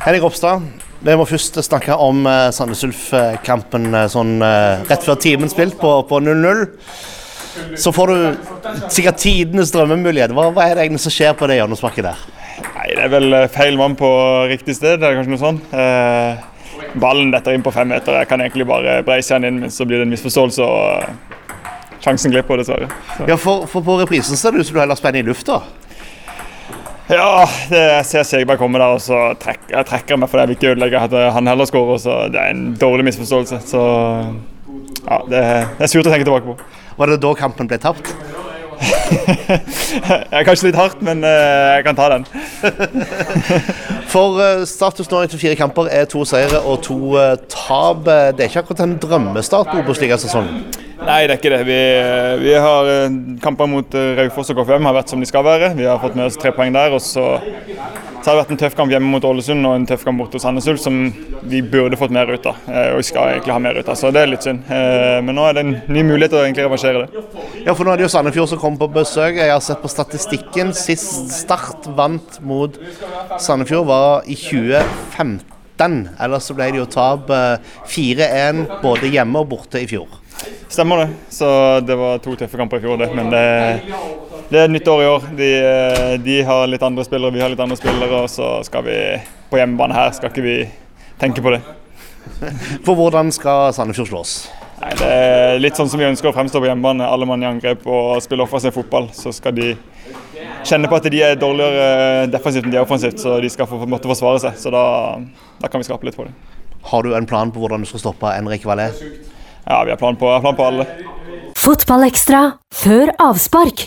Henrik Ropstad, vi må først snakke om uh, Sandnes Ulf-kampen uh, sånn uh, rett før timen spilt på på 0-0. Så får du sikkert tidenes drømmemulighet. Hva, hva er det egentlig som skjer på det hjørnesparket der? Nei, Det er vel feil mann på riktig sted, det er kanskje noe sånt. Eh, ballen detter inn på fem meter. Jeg kan egentlig bare breise den inn, men så blir det en misforståelse og sjansen glipper, dessverre. Så. Ja, for, for på reprisen ser det ut som du heller spenner i lufta. Ja, det, jeg ser Segberg komme der, og så trekker jeg trekker meg for det. Jeg vil ikke ødelegge at han heller skårer. så Det er en dårlig misforståelse. Så ja, det, det er surt å tenke tilbake på. Var det da kampen ble tapt? jeg er kanskje litt hardt, men uh, jeg kan ta den. For uh, status nå etter fire kamper er to seire og to tap. Det er ikke akkurat en drømmestart på Obos-ligasesongen? Nei, det er ikke det. Vi, vi har kamper mot Raufoss og K5 har vært som de skal være. Vi har fått med oss tre poeng der. og så så har det vært en tøff kamp hjemme mot Ålesund og en tøff kamp mot Sandnes Ulf som vi burde fått mer ut av. Og vi skal egentlig ha mer ut av, så det er litt synd. Men nå er det en ny mulighet til å egentlig reversere det. Ja, for nå er det jo Sandefjord som kommer på besøk. Jeg har sett på statistikken. Sist Start vant mot Sandefjord var i 2015. Ellers så ble det jo tap 4-1 både hjemme og borte i fjor. Stemmer det. Så det var to tøffe kamper i fjor, det. Men det, det er et nytt år i år. De, de, har litt andre spillere, vi har litt andre spillere. Og så skal vi på hjemmebane her, skal ikke vi tenke på det. For hvordan skal Sandefjord slås? Nei, det er litt sånn som vi ønsker å fremstå på hjemmebane. Alle mann i angrep og spille offensiv fotball. Så skal de kjenne på at de er dårligere defensivt enn de er offensivt, så de skal få, måtte forsvare seg. Så da, da, kan vi skape litt på det. Har du en plan på hvordan du skal stoppe Henrik Valais? Ja, vi har plan på, plan på alle. Fotballekstra før avspark.